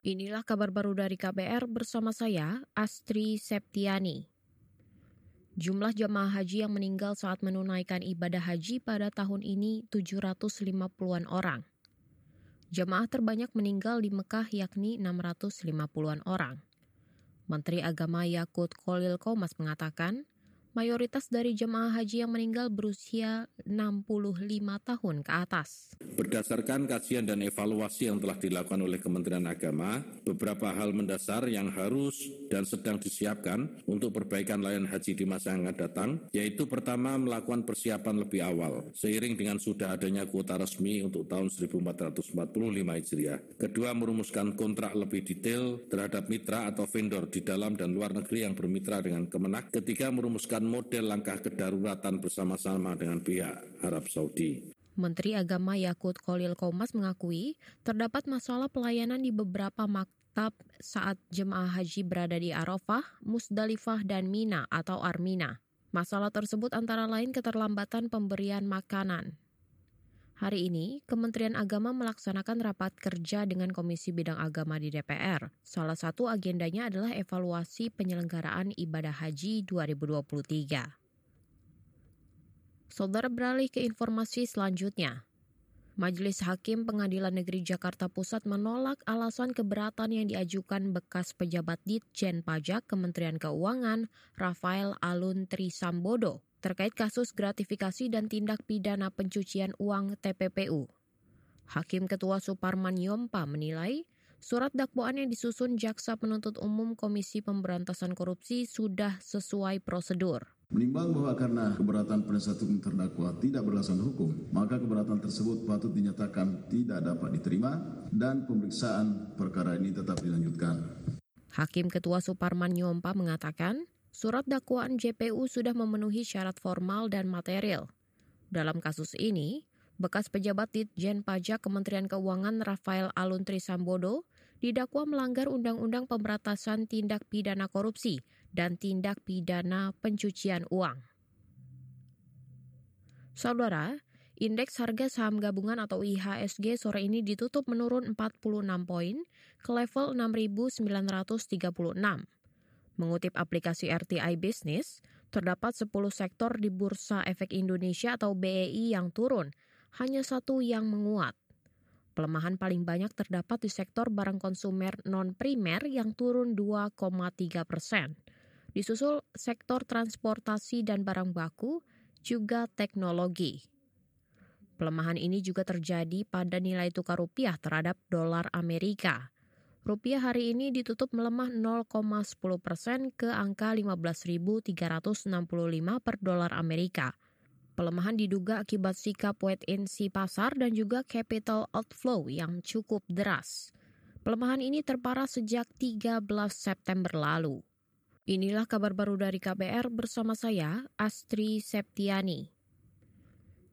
Inilah kabar baru dari KBR bersama saya, Astri Septiani. Jumlah jemaah haji yang meninggal saat menunaikan ibadah haji pada tahun ini 750-an orang. Jemaah terbanyak meninggal di Mekah yakni 650-an orang. Menteri Agama Yakut Kolil Komas mengatakan, mayoritas dari jemaah haji yang meninggal berusia 65 tahun ke atas. Berdasarkan kajian dan evaluasi yang telah dilakukan oleh Kementerian Agama, beberapa hal mendasar yang harus dan sedang disiapkan untuk perbaikan layanan haji di masa yang akan datang, yaitu pertama melakukan persiapan lebih awal, seiring dengan sudah adanya kuota resmi untuk tahun 1445 Hijriah. Kedua, merumuskan kontrak lebih detail terhadap mitra atau vendor di dalam dan luar negeri yang bermitra dengan Kemenak. Ketiga, merumuskan model langkah kedaruratan bersama-sama dengan pihak Arab Saudi. Menteri Agama Yakut Kolil Komas mengakui terdapat masalah pelayanan di beberapa maktab saat jemaah haji berada di Arafah, Musdalifah, dan Mina atau Armina. Masalah tersebut antara lain keterlambatan pemberian makanan, Hari ini, Kementerian Agama melaksanakan rapat kerja dengan Komisi Bidang Agama di DPR. Salah satu agendanya adalah evaluasi penyelenggaraan ibadah haji 2023. Saudara beralih ke informasi selanjutnya. Majelis Hakim Pengadilan Negeri Jakarta Pusat menolak alasan keberatan yang diajukan bekas pejabat Ditjen Pajak Kementerian Keuangan Rafael Alun Trisambodo terkait kasus gratifikasi dan tindak pidana pencucian uang TPPU. Hakim Ketua Suparman Yompa menilai surat dakwaan yang disusun Jaksa Penuntut Umum Komisi Pemberantasan Korupsi sudah sesuai prosedur. Menimbang bahwa karena keberatan penasihat hukum terdakwa tidak berlasan hukum, maka keberatan tersebut patut dinyatakan tidak dapat diterima dan pemeriksaan perkara ini tetap dilanjutkan. Hakim Ketua Suparman Yompa mengatakan, Surat dakwaan JPU sudah memenuhi syarat formal dan material. Dalam kasus ini, bekas pejabat Ditjen Pajak Kementerian Keuangan Rafael Aluntri Sambodo didakwa melanggar Undang-Undang Pemberantasan Tindak Pidana Korupsi dan Tindak Pidana Pencucian Uang. Saudara, Indeks harga saham gabungan atau IHSG sore ini ditutup menurun 46 poin ke level 6.936. Mengutip aplikasi RTI Business, terdapat 10 sektor di Bursa Efek Indonesia atau BEI yang turun, hanya satu yang menguat. Pelemahan paling banyak terdapat di sektor barang konsumer non-primer yang turun 2,3 persen. Disusul sektor transportasi dan barang baku, juga teknologi. Pelemahan ini juga terjadi pada nilai tukar rupiah terhadap dolar Amerika. Rupiah hari ini ditutup melemah 0,10 persen ke angka 15.365 per dolar Amerika. Pelemahan diduga akibat sikap wait and see pasar dan juga capital outflow yang cukup deras. Pelemahan ini terparah sejak 13 September lalu. Inilah kabar baru dari KBR bersama saya, Astri Septiani.